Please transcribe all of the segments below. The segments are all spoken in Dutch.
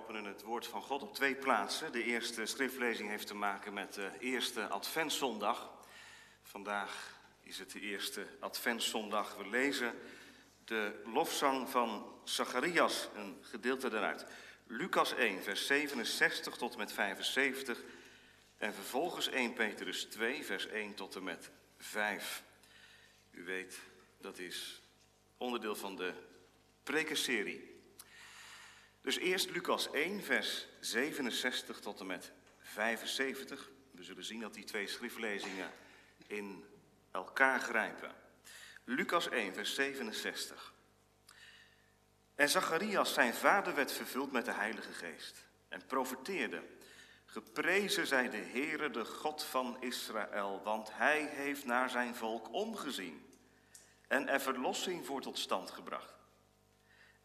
openen het woord van God op twee plaatsen. De eerste schriftlezing heeft te maken met de eerste Adventszondag. Vandaag is het de eerste Adventszondag. We lezen de lofzang van Zacharias, een gedeelte daaruit. Lucas 1, vers 67 tot en met 75. En vervolgens 1 Petrus 2, vers 1 tot en met 5. U weet, dat is onderdeel van de prekenserie dus eerst Lucas 1, vers 67 tot en met 75. We zullen zien dat die twee schriftlezingen in elkaar grijpen. Lucas 1, vers 67. En Zacharias, zijn vader, werd vervuld met de Heilige Geest en profeteerde. Geprezen zij de Heere, de God van Israël, want hij heeft naar zijn volk omgezien en er verlossing voor tot stand gebracht.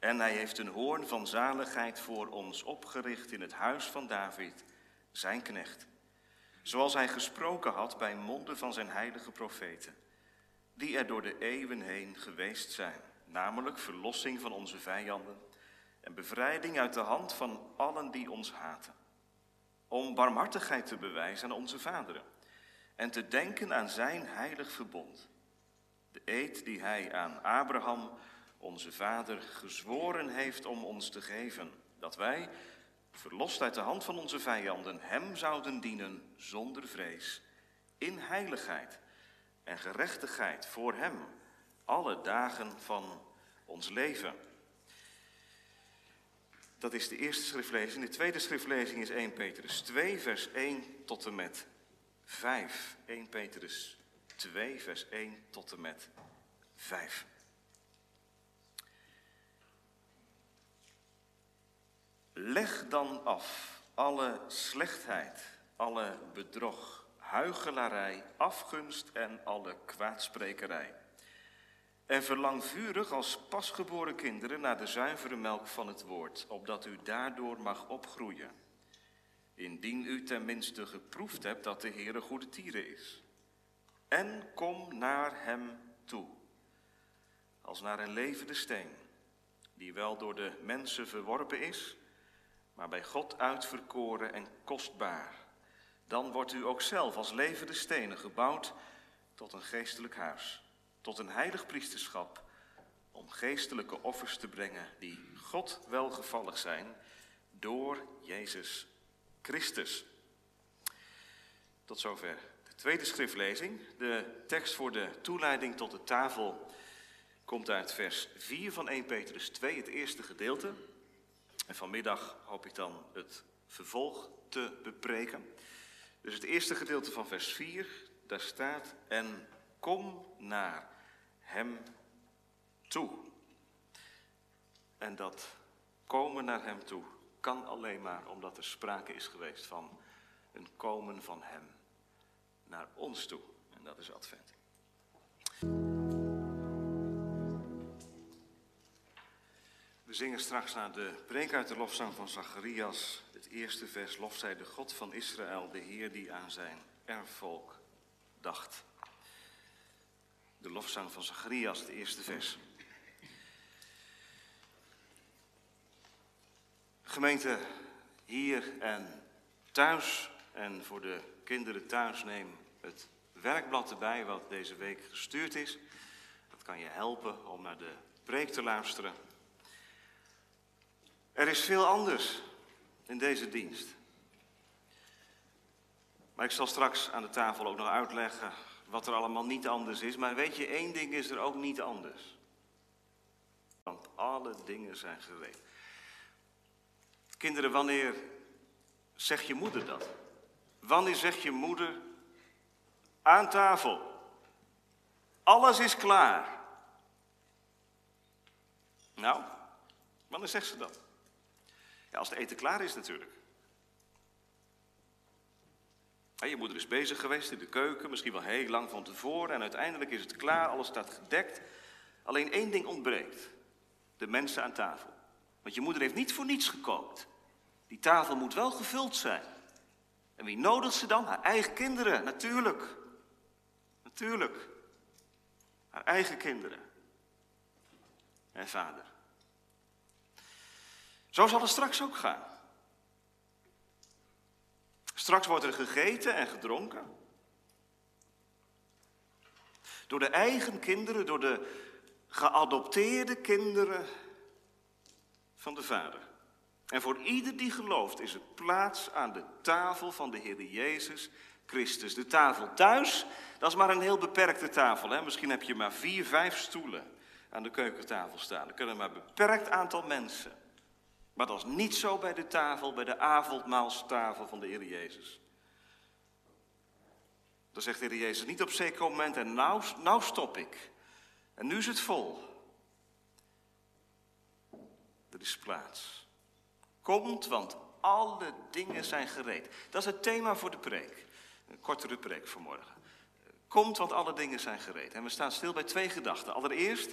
En hij heeft een hoorn van zaligheid voor ons opgericht in het huis van David, zijn knecht. Zoals hij gesproken had bij monden van zijn heilige profeten, die er door de eeuwen heen geweest zijn, namelijk verlossing van onze vijanden en bevrijding uit de hand van allen die ons haten. Om barmhartigheid te bewijzen aan onze vaderen en te denken aan zijn heilig verbond. De eed die hij aan Abraham onze Vader gezworen heeft om ons te geven, dat wij, verlost uit de hand van onze vijanden, Hem zouden dienen zonder vrees, in heiligheid en gerechtigheid voor Hem, alle dagen van ons leven. Dat is de eerste schriftlezing. De tweede schriftlezing is 1 Petrus 2, vers 1 tot en met 5. 1 Petrus 2, vers 1 tot en met 5. Leg dan af alle slechtheid, alle bedrog, huichelarij, afgunst en alle kwaadsprekerij. En verlang vurig als pasgeboren kinderen naar de zuivere melk van het woord, opdat u daardoor mag opgroeien. Indien u tenminste geproefd hebt dat de Heer een goede tieren is. En kom naar Hem toe, als naar een levende steen, die wel door de mensen verworpen is, maar bij God uitverkoren en kostbaar. Dan wordt u ook zelf als levende stenen gebouwd tot een geestelijk huis, tot een heilig priesterschap, om geestelijke offers te brengen die God welgevallig zijn door Jezus Christus. Tot zover de tweede schriftlezing. De tekst voor de toeleiding tot de tafel komt uit vers 4 van 1 Petrus 2, het eerste gedeelte. En vanmiddag hoop ik dan het vervolg te bepreken. Dus het eerste gedeelte van vers 4, daar staat: En kom naar Hem toe. En dat komen naar Hem toe kan alleen maar omdat er sprake is geweest van een komen van Hem naar ons toe. En dat is Advent. We zingen straks naar de preek uit de lofzang van Zacharias. Het eerste vers, lof zij de God van Israël, de Heer die aan zijn erfvolk dacht. De lofzang van Zacharias, het eerste vers. Gemeente hier en thuis en voor de kinderen thuis neem het werkblad erbij wat deze week gestuurd is. Dat kan je helpen om naar de preek te luisteren. Er is veel anders in deze dienst. Maar ik zal straks aan de tafel ook nog uitleggen wat er allemaal niet anders is. Maar weet je, één ding is er ook niet anders. Want alle dingen zijn gereed. Kinderen, wanneer zegt je moeder dat? Wanneer zegt je moeder aan tafel? Alles is klaar. Nou, wanneer zegt ze dat? Als het eten klaar is natuurlijk. je moeder is bezig geweest in de keuken, misschien wel heel lang van tevoren. En uiteindelijk is het klaar, alles staat gedekt. Alleen één ding ontbreekt. De mensen aan tafel. Want je moeder heeft niet voor niets gekookt. Die tafel moet wel gevuld zijn. En wie nodigt ze dan? Haar eigen kinderen, natuurlijk. Natuurlijk. Haar eigen kinderen. En vader. Zo zal het straks ook gaan. Straks wordt er gegeten en gedronken. Door de eigen kinderen, door de geadopteerde kinderen van de Vader. En voor ieder die gelooft is er plaats aan de tafel van de Heer Jezus Christus. De tafel thuis, dat is maar een heel beperkte tafel. Hè? Misschien heb je maar vier, vijf stoelen aan de keukentafel staan. Er kunnen maar een beperkt aantal mensen. Maar dat is niet zo bij de tafel, bij de avondmaalstafel van de Heer Jezus. Dan zegt de Heer Jezus niet op zeker moment en nou, nou stop ik. En nu is het vol. Er is plaats. Komt, want alle dingen zijn gereed. Dat is het thema voor de preek. Een kortere preek vanmorgen. Komt, want alle dingen zijn gereed. En we staan stil bij twee gedachten. Allereerst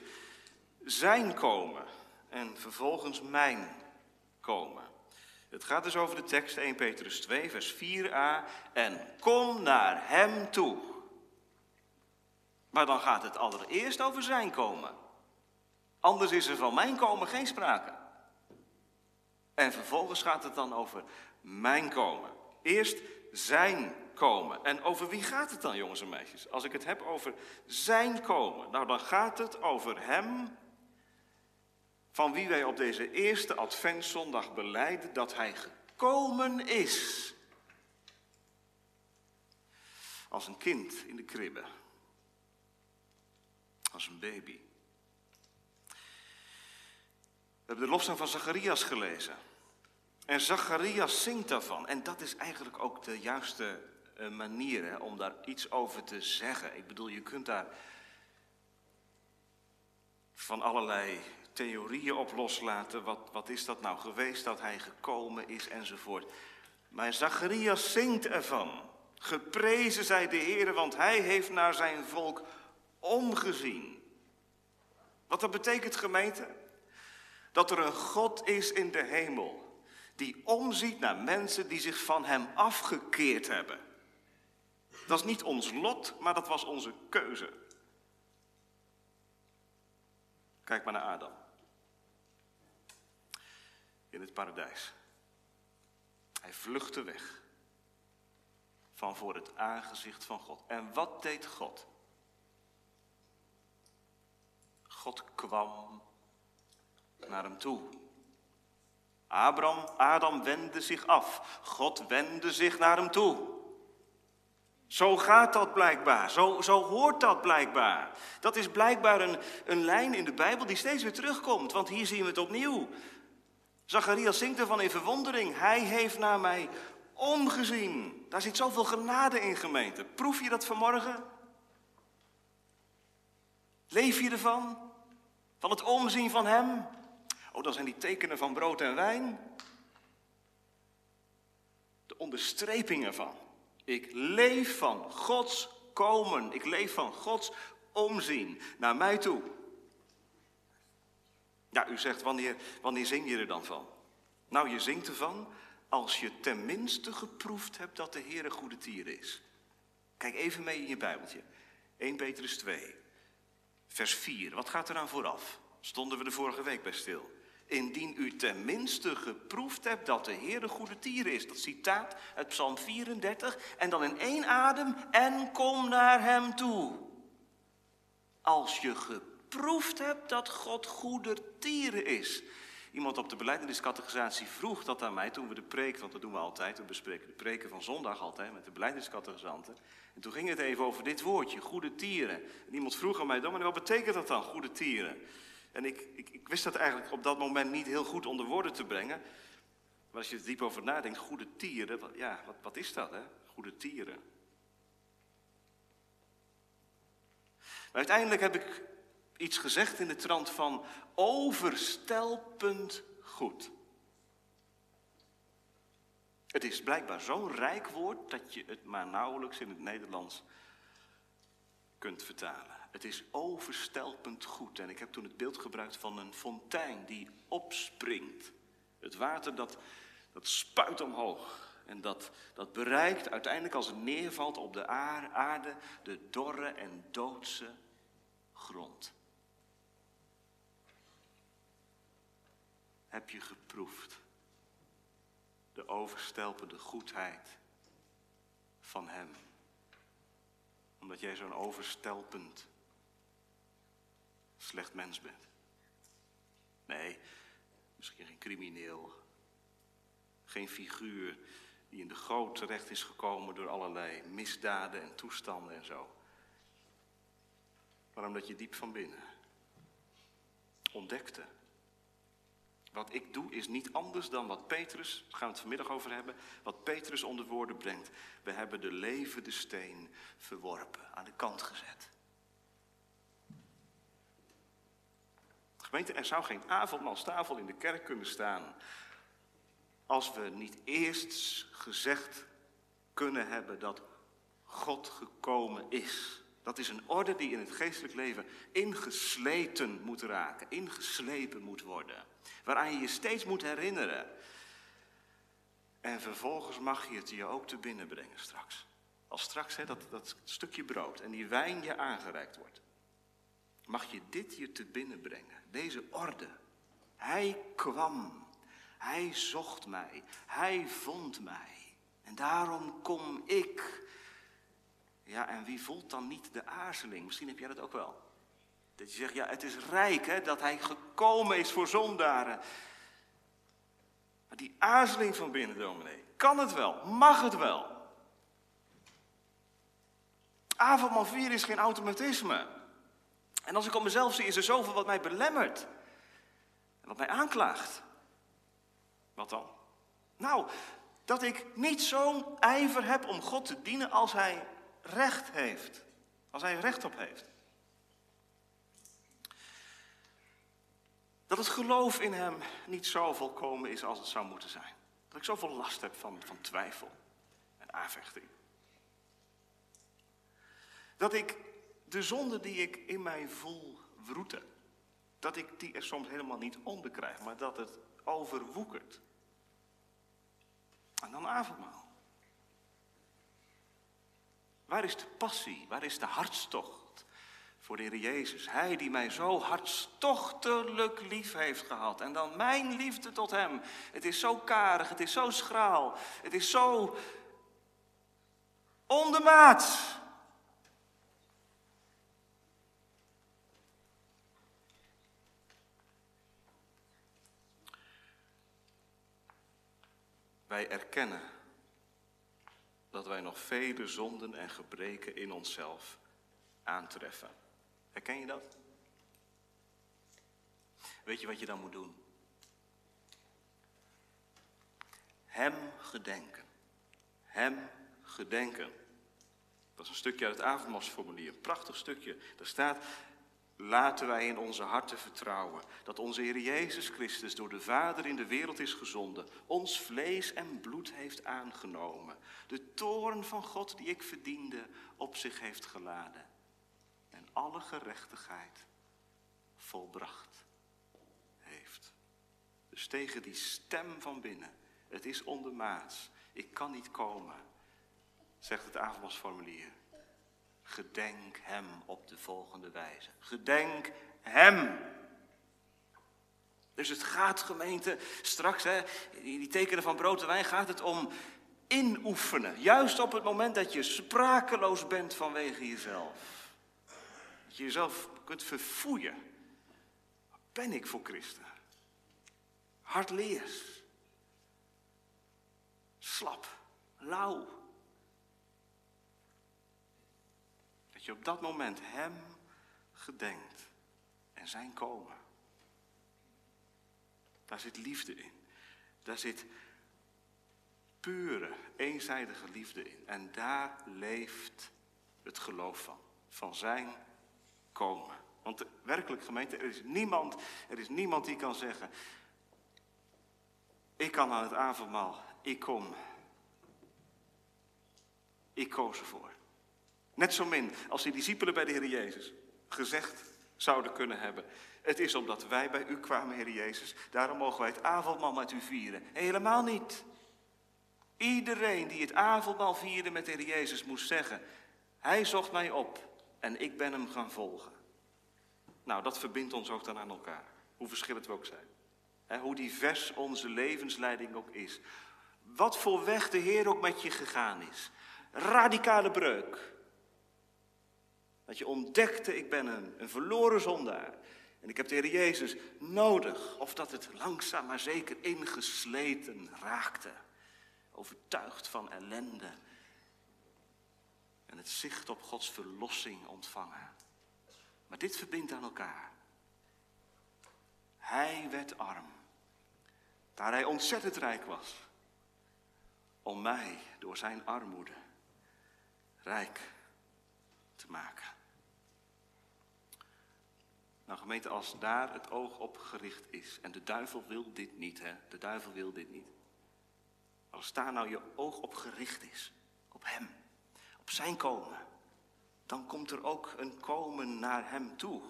zijn komen en vervolgens mijn komen. Het gaat dus over de tekst 1 Petrus 2, vers 4a. En kom naar hem toe. Maar dan gaat het allereerst over zijn komen. Anders is er van mijn komen geen sprake. En vervolgens gaat het dan over mijn komen. Eerst zijn komen. En over wie gaat het dan, jongens en meisjes? Als ik het heb over zijn komen, nou dan gaat het over hem van wie wij op deze eerste Adventszondag beleiden dat hij gekomen is. Als een kind in de kribbe. Als een baby. We hebben de lofzang van Zacharias gelezen. En Zacharias zingt daarvan. En dat is eigenlijk ook de juiste eh, manier hè, om daar iets over te zeggen. Ik bedoel, je kunt daar van allerlei theorieën op loslaten. Wat, wat is dat nou geweest dat hij gekomen is enzovoort. Maar Zacharias zingt ervan. Geprezen zij de Heer, want hij heeft naar zijn volk omgezien. Wat dat betekent, gemeente? Dat er een God is in de hemel die omziet naar mensen die zich van hem afgekeerd hebben. Dat is niet ons lot, maar dat was onze keuze. Kijk maar naar Adam in het paradijs. Hij vluchtte weg van voor het aangezicht van God. En wat deed God? God kwam naar hem toe. Abraham, Adam wendde zich af. God wendde zich naar hem toe. Zo gaat dat blijkbaar. Zo, zo hoort dat blijkbaar. Dat is blijkbaar een, een lijn in de Bijbel die steeds weer terugkomt. Want hier zien we het opnieuw. Zacharias zingt ervan in verwondering. Hij heeft naar mij omgezien. Daar zit zoveel genade in, gemeente. Proef je dat vanmorgen? Leef je ervan? Van het omzien van Hem? Oh, dat zijn die tekenen van brood en wijn. De onderstreping ervan. Ik leef van Gods komen. Ik leef van Gods omzien naar mij toe. Ja, u zegt, wanneer, wanneer zing je er dan van? Nou, je zingt ervan als je tenminste geproefd hebt dat de Heer een goede tier is. Kijk even mee in je Bijbeltje. 1 Petrus 2, vers 4. Wat gaat er aan vooraf? Stonden we de vorige week bij stil. Indien u tenminste geproefd hebt dat de Heer een goede tier is. Dat citaat uit Psalm 34. En dan in één adem. En kom naar hem toe. Als je geproefd geproefd hebt dat God goede tieren is. Iemand op de beleidingscategorisatie vroeg dat aan mij toen we de preek, want dat doen we altijd, we bespreken de preken van zondag altijd met de beleidingscategorisanten. En toen ging het even over dit woordje, goede tieren. En iemand vroeg aan mij, dan, wat betekent dat dan, goede tieren? En ik, ik, ik, wist dat eigenlijk op dat moment niet heel goed onder woorden te brengen. Maar als je er diep over nadenkt, goede tieren, wat, ja, wat, wat is dat hè? Goede tieren. Maar uiteindelijk heb ik iets gezegd in de trant van overstelpend goed. Het is blijkbaar zo'n rijk woord dat je het maar nauwelijks in het Nederlands kunt vertalen. Het is overstelpend goed. En ik heb toen het beeld gebruikt van een fontein die opspringt. Het water dat, dat spuit omhoog. En dat, dat bereikt uiteindelijk als het neervalt op de aarde de dorre en doodse grond. Heb je geproefd. De overstelpende goedheid van Hem. Omdat jij zo'n overstelpend slecht mens bent. Nee, misschien geen crimineel. Geen figuur die in de goot terecht is gekomen door allerlei misdaden en toestanden en zo. Maar omdat je diep van binnen ontdekte. Wat ik doe is niet anders dan wat Petrus, daar gaan we het vanmiddag over hebben, wat Petrus onder woorden brengt. We hebben de levende steen verworpen, aan de kant gezet. Gemeente, er zou geen avondmaalstafel in de kerk kunnen staan als we niet eerst gezegd kunnen hebben dat God gekomen is. Dat is een orde die in het geestelijk leven ingesleten moet raken, ingeslepen moet worden. Waaraan je je steeds moet herinneren. En vervolgens mag je het je ook te binnen brengen straks. Als straks hè, dat, dat stukje brood en die wijn je aangereikt wordt. Mag je dit je te binnen brengen. Deze orde. Hij kwam. Hij zocht mij. Hij vond mij. En daarom kom ik. Ja, en wie voelt dan niet de aarzeling? Misschien heb jij dat ook wel. Dat je zegt, ja, het is rijk hè, dat hij gekomen is voor zondaren. Maar die aarzeling van binnen, dominee, kan het wel? Mag het wel? Avondmaal 4 is geen automatisme. En als ik op mezelf zie, is er zoveel wat mij belemmert. En wat mij aanklaagt. Wat dan? Nou, dat ik niet zo'n ijver heb om God te dienen als hij recht heeft. Als hij recht op heeft. Dat het geloof in hem niet zo volkomen is als het zou moeten zijn. Dat ik zoveel last heb van, van twijfel en aanvechting. Dat ik de zonde die ik in mij voel wroeten, dat ik die er soms helemaal niet onder krijg, maar dat het overwoekert. En dan avondmaal. Waar is de passie? Waar is de hartstocht voor de Heer Jezus? Hij die mij zo hartstochtelijk lief heeft gehad. En dan mijn liefde tot Hem. Het is zo karig, het is zo schraal, het is zo ondermaats. Wij erkennen dat wij nog vele zonden en gebreken in onszelf aantreffen. Herken je dat? Weet je wat je dan moet doen? Hem gedenken. Hem gedenken. Dat is een stukje uit het avondmaalsformulier, een prachtig stukje. Daar staat, Laten wij in onze harten vertrouwen dat onze Heer Jezus Christus door de Vader in de wereld is gezonden, ons vlees en bloed heeft aangenomen, de toorn van God die ik verdiende op zich heeft geladen en alle gerechtigheid volbracht heeft. Dus tegen die stem van binnen, het is ondermaats, ik kan niet komen, zegt het avondmaalsformulier. Gedenk hem op de volgende wijze. Gedenk hem. Dus het gaat, gemeente, straks, hè, die tekenen van brood en wijn, gaat het om inoefenen. Juist op het moment dat je sprakeloos bent vanwege jezelf. Dat je jezelf kunt verfoeien. Wat ben ik voor Christen? Hardleers. Slap. Lauw. Dat je op dat moment Hem gedenkt en zijn komen. Daar zit liefde in. Daar zit pure, eenzijdige liefde in. En daar leeft het geloof van. Van zijn komen. Want werkelijk gemeente, er is niemand, er is niemand die kan zeggen, ik kan aan het avondmaal, ik kom. Ik koos ervoor. Net zo min als die discipelen bij de Heer Jezus gezegd zouden kunnen hebben. Het is omdat wij bij u kwamen, Heer Jezus. Daarom mogen wij het avondmaal met u vieren. Helemaal niet. Iedereen die het avondmaal vierde met de Heer Jezus moest zeggen: Hij zocht mij op en ik ben hem gaan volgen. Nou, dat verbindt ons ook dan aan elkaar. Hoe verschillend we ook zijn. Hoe divers onze levensleiding ook is. Wat voor weg de Heer ook met je gegaan is. radicale breuk. Dat je ontdekte, ik ben een, een verloren zondaar. En ik heb de Heer Jezus nodig. Of dat het langzaam maar zeker ingesleten raakte. Overtuigd van ellende. En het zicht op Gods verlossing ontvangen. Maar dit verbindt aan elkaar. Hij werd arm. Daar hij ontzettend rijk was. Om mij door zijn armoede rijk te maken. Nou gemeente, als daar het oog op gericht is, en de duivel wil dit niet, hè? De duivel wil dit niet. Als daar nou je oog op gericht is, op hem, zijn komen, dan komt er ook een komen naar hem toe.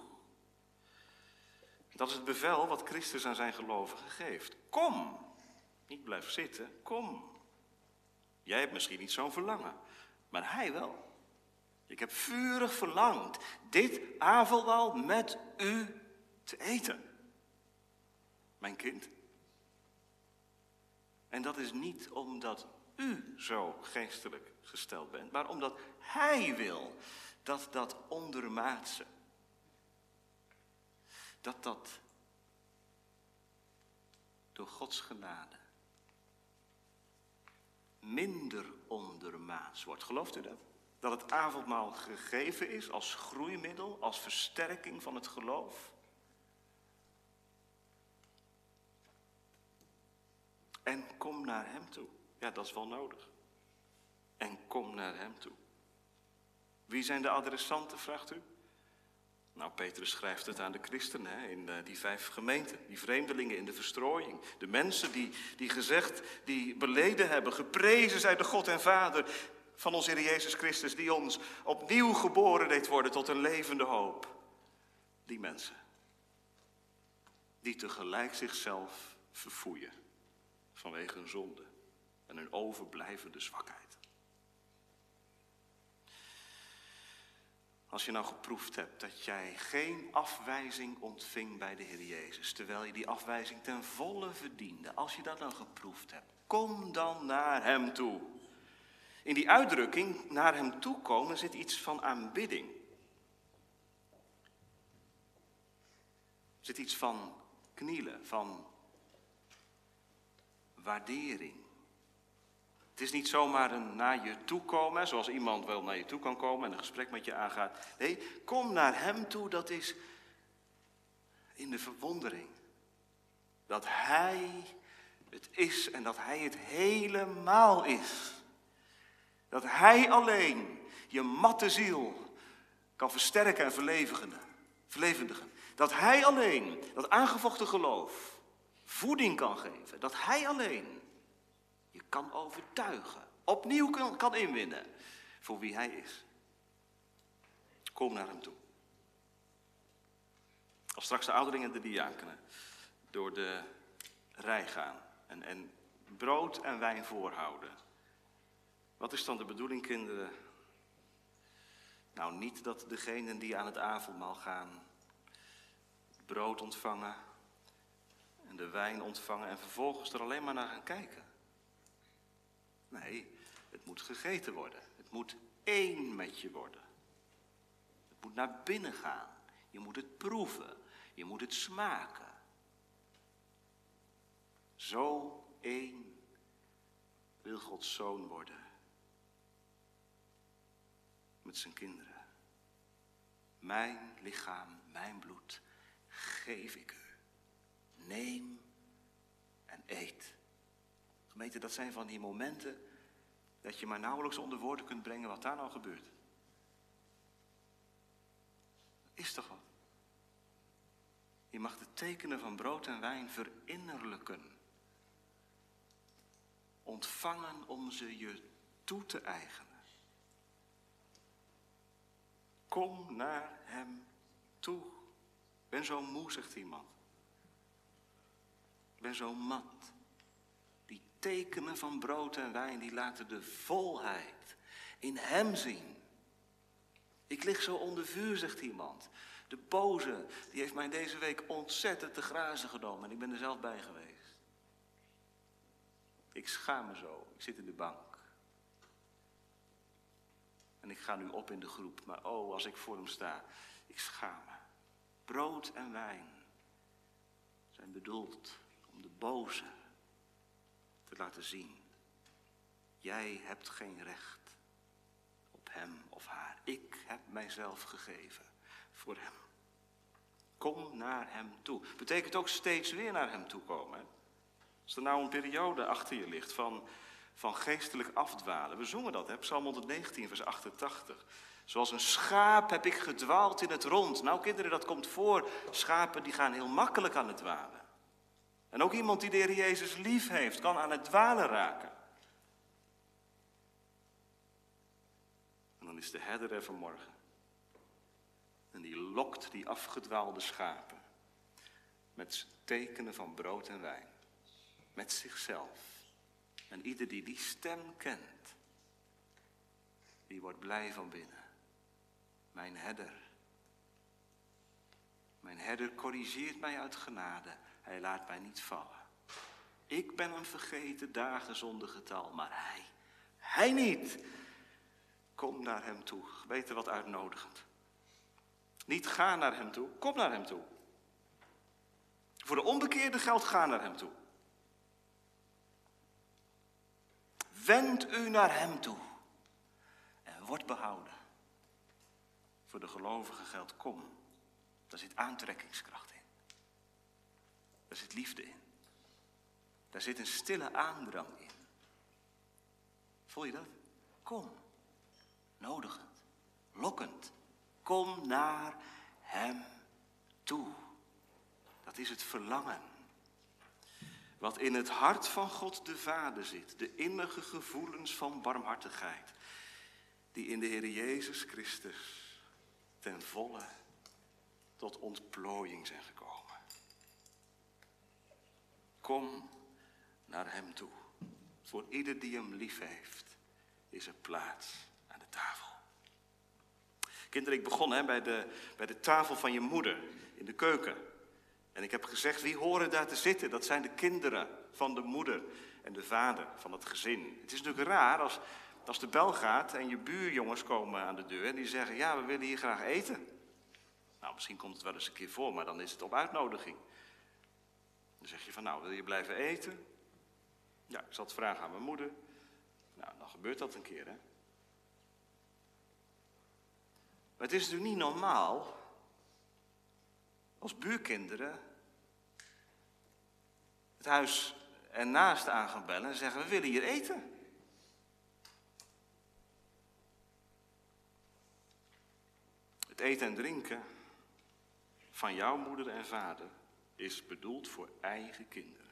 Dat is het bevel wat Christus aan zijn gelovigen geeft. Kom, niet blijf zitten, kom. Jij hebt misschien niet zo'n verlangen, maar hij wel. Ik heb vurig verlangd dit avondmaal met u te eten. Mijn kind. En dat is niet omdat u zo geestelijk gesteld bent, maar omdat hij wil dat dat ondermaatse, dat dat door Gods genade minder ondermaats wordt. Gelooft u dat? Dat het avondmaal gegeven is als groeimiddel, als versterking van het geloof. En kom naar Hem toe. Ja, dat is wel nodig. En kom naar Hem toe. Wie zijn de adressanten, vraagt u? Nou, Petrus schrijft het aan de christenen hè, in uh, die vijf gemeenten, die vreemdelingen in de verstrooiing. De mensen die, die gezegd, die beleden hebben, geprezen zij de God en Vader van onze Heer Jezus Christus, die ons opnieuw geboren deed worden tot een levende hoop. Die mensen, die tegelijk zichzelf verfoeien vanwege hun zonde en hun overblijvende zwakheid. Als je nou geproefd hebt dat jij geen afwijzing ontving bij de Heer Jezus, terwijl je die afwijzing ten volle verdiende, als je dat nou geproefd hebt, kom dan naar Hem toe. In die uitdrukking naar Hem toe komen zit iets van aanbidding. Er zit iets van knielen, van waardering. Het is niet zomaar een naar je toe komen, zoals iemand wel naar je toe kan komen en een gesprek met je aangaat. Nee, kom naar Hem toe, dat is in de verwondering. Dat Hij het is en dat Hij het helemaal is. Dat Hij alleen je matte ziel kan versterken en verlevendigen. Dat Hij alleen, dat aangevochten geloof, voeding kan geven. Dat Hij alleen je kan overtuigen, opnieuw kan, kan inwinnen voor wie Hij is. Kom naar Hem toe. Als straks de ouderingen en de diakenen door de rij gaan en, en brood en wijn voorhouden. Wat is dan de bedoeling, kinderen? Nou, niet dat degenen die aan het avondmaal gaan brood ontvangen en de wijn ontvangen en vervolgens er alleen maar naar gaan kijken. Nee, het moet gegeten worden. Het moet één met je worden. Het moet naar binnen gaan. Je moet het proeven. Je moet het smaken. Zo één wil Gods zoon worden. Met zijn kinderen. Mijn lichaam, mijn bloed, geef ik u. Neem en eet. Gemeente, dat zijn van die momenten dat je maar nauwelijks onder woorden kunt brengen wat daar nou gebeurt. Is toch wat? Je mag de tekenen van brood en wijn verinnerlijken. Ontvangen om ze je toe te eigenen. Kom naar hem toe. Ik ben zo moe, zegt iemand. Ik ben zo mat tekenen van brood en wijn, die laten de volheid in hem zien. Ik lig zo onder vuur, zegt iemand. De boze, die heeft mij deze week ontzettend te grazen genomen en ik ben er zelf bij geweest. Ik schaam me zo, ik zit in de bank. En ik ga nu op in de groep, maar oh, als ik voor hem sta, ik schaam me. Brood en wijn zijn bedoeld om de boze te laten zien. Jij hebt geen recht op hem of haar. Ik heb mijzelf gegeven voor hem. Kom naar hem toe. Betekent ook steeds weer naar hem toe komen. Als er nou een periode achter je ligt van, van geestelijk afdwalen. We zongen dat, hè? Psalm 119, vers 88. Zoals een schaap heb ik gedwaald in het rond. Nou kinderen, dat komt voor. Schapen die gaan heel makkelijk aan het dwalen. En ook iemand die de Heer Jezus lief heeft, kan aan het dwalen raken. En dan is de herder er vanmorgen. En die lokt die afgedwaalde schapen met tekenen van brood en wijn. Met zichzelf. En ieder die die stem kent, die wordt blij van binnen. Mijn herder. Mijn herder corrigeert mij uit genade. Hij laat mij niet vallen. Ik ben een vergeten dagen zonder getal, maar hij, hij niet. Kom naar hem toe. Weten wat uitnodigend. Niet ga naar hem toe, kom naar hem toe. Voor de onbekeerde geldt ga naar hem toe. Wend u naar hem toe en word behouden. Voor de gelovige geldt kom. Daar zit aantrekkingskracht in. Daar zit liefde in. Daar zit een stille aandrang in. Voel je dat? Kom. Nodigend. Lokkend. Kom naar Hem toe. Dat is het verlangen. Wat in het hart van God de Vader zit. De innige gevoelens van barmhartigheid. Die in de Heer Jezus Christus ten volle tot ontplooiing zijn gekomen. Kom naar Hem toe. Voor ieder die Hem lief heeft, is er plaats aan de tafel. Kinderen, ik begon hè, bij, de, bij de tafel van je moeder in de keuken. En ik heb gezegd, wie horen daar te zitten? Dat zijn de kinderen van de moeder en de vader van het gezin. Het is natuurlijk raar als, als de bel gaat en je buurjongens komen aan de deur en die zeggen, ja, we willen hier graag eten. Nou, misschien komt het wel eens een keer voor, maar dan is het op uitnodiging. Dan zeg je van, nou, wil je blijven eten? Ja, ik zal het vragen aan mijn moeder. Nou, dan gebeurt dat een keer, hè. Maar het is natuurlijk niet normaal als buurkinderen het huis ernaast aan gaan bellen en zeggen: We willen hier eten. Het eten en drinken van jouw moeder en vader is bedoeld voor eigen kinderen.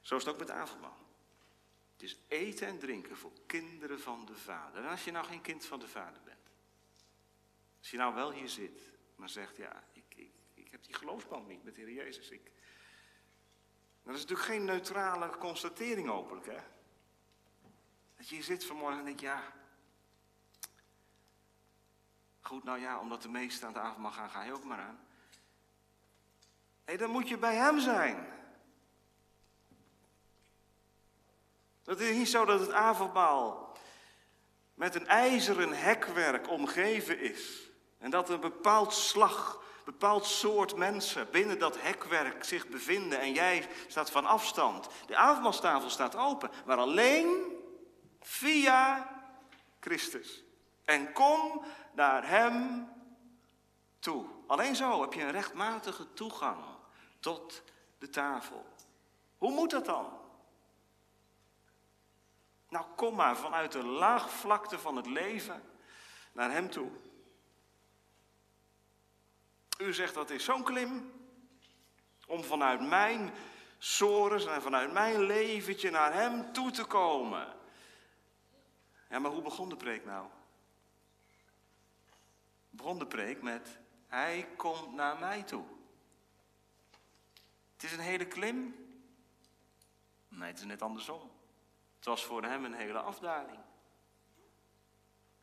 Zo is het ook met avondmaal. Het is eten en drinken voor kinderen van de Vader. En als je nou geen kind van de Vader bent. Als je nou wel hier zit, maar zegt, ja, ik, ik, ik heb die geloofsband niet met de Heer Jezus. Ik... Dat is natuurlijk geen neutrale constatering hopelijk, hè. Dat je hier zit vanmorgen en denkt, ja... Goed, nou ja, omdat de meesten aan de avond mag gaan, ga je ook maar aan. Dan moet je bij hem zijn. Het is niet zo dat het avondmaal met een ijzeren hekwerk omgeven is. En dat een bepaald slag, bepaald soort mensen binnen dat hekwerk zich bevinden. En jij staat van afstand. De avondmaalstafel staat open, maar alleen via Christus. En kom naar Hem toe. Alleen zo heb je een rechtmatige toegang tot de tafel. Hoe moet dat dan? Nou, kom maar vanuit de laagvlakte van het leven naar Hem toe. U zegt dat is zo'n klim om vanuit mijn sores en vanuit mijn leventje naar Hem toe te komen. Ja, maar hoe begon de preek nou? Begon de preek met Hij komt naar mij toe. Het is een hele klim. Nee, het is net andersom. Het was voor hem een hele afdaling.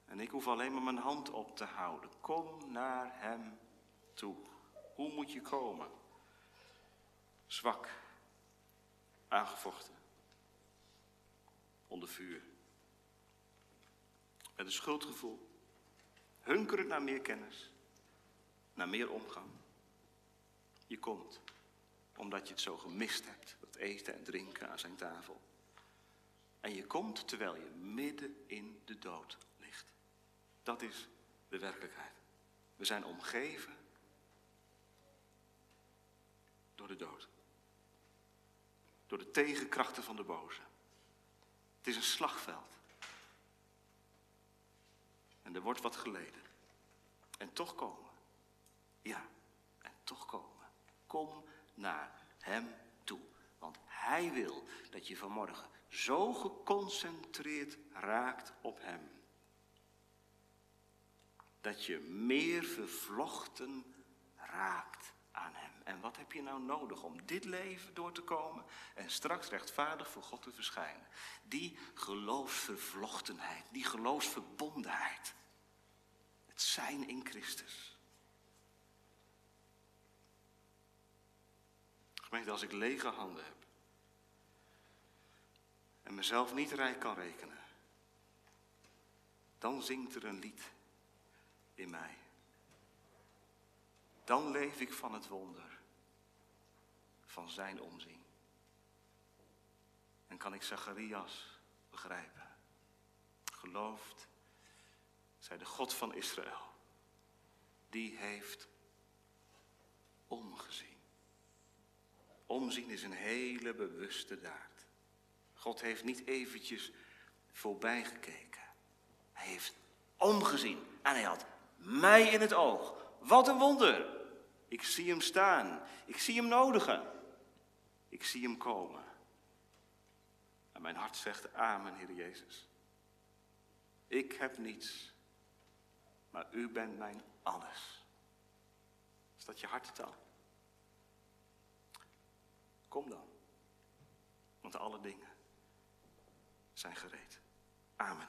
En ik hoef alleen maar mijn hand op te houden. Kom naar hem toe. Hoe moet je komen? Zwak, aangevochten, onder vuur. met een schuldgevoel, hunkerend naar meer kennis, naar meer omgang. Je komt omdat je het zo gemist hebt, dat eten en drinken aan zijn tafel. En je komt terwijl je midden in de dood ligt. Dat is de werkelijkheid. We zijn omgeven door de dood. Door de tegenkrachten van de boze. Het is een slagveld. En er wordt wat geleden. En toch komen. Ja, en toch komen. Kom naar Hem toe. Want Hij wil dat je vanmorgen zo geconcentreerd raakt op Hem. Dat je meer vervlochten raakt aan Hem. En wat heb je nou nodig om dit leven door te komen en straks rechtvaardig voor God te verschijnen? Die geloofsvervlochtenheid, die geloofsverbondenheid. Het zijn in Christus. Gemeente, als ik lege handen heb en mezelf niet rijk kan rekenen, dan zingt er een lied in mij. Dan leef ik van het wonder van zijn omzien. En kan ik Zacharias begrijpen. Gelooft, zij de God van Israël, die heeft omgezien. Omzien is een hele bewuste daad. God heeft niet eventjes voorbij gekeken. Hij heeft omgezien en hij had mij in het oog. Wat een wonder. Ik zie hem staan. Ik zie hem nodigen. Ik zie hem komen. En mijn hart zegt amen, Heer Jezus. Ik heb niets, maar u bent mijn alles. Is dat je hartetaal? Kom dan, want alle dingen zijn gereed. Amen.